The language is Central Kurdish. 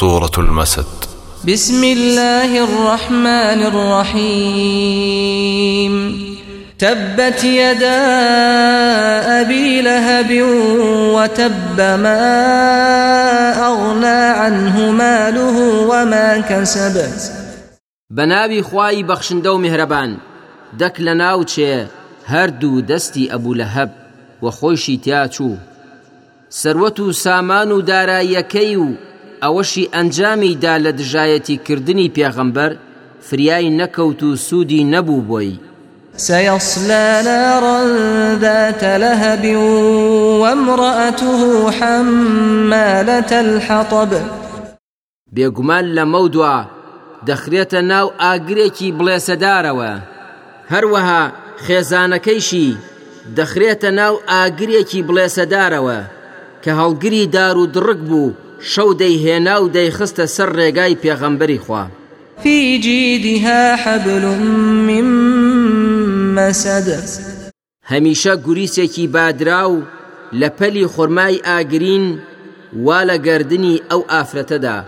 سورة المسد بسم الله الرحمن الرحيم تبت يدا أبي لهب وتب ما أغنى عنه ماله وما كسب بنابي خواي بخشندو مهربان دك لناو چه هردو دستي أبو لهب وخوشي تياتو سروت سامانو سامان و ئەوەشی ئەنجامیدا لە دژایەتی کردنی پێغەمبەر فریایی نەکەوت و سوودی نەبوو بۆی سيصلى نارا ذات لهب وامرأته حمالة الحطب بێگومان لە مەودوە دەخرێتە ناو ئاگرێکی بڵێسەدارەوە هەروەها خێزانەکەیشی دەخرێتە ناو ئاگرێکی بڵێسەدارەوە کە هەڵگری دار و دڕک بوو شەو دەیهێنا و دەیخستە سەر ڕێگای پێغەمبەری خوا في جيدها حبل من مسد هەمیشە گوریسێکی بادرا و لە پەلی خورمای ئاگرین وا لە گردردنی ئەو ئافرەتەدا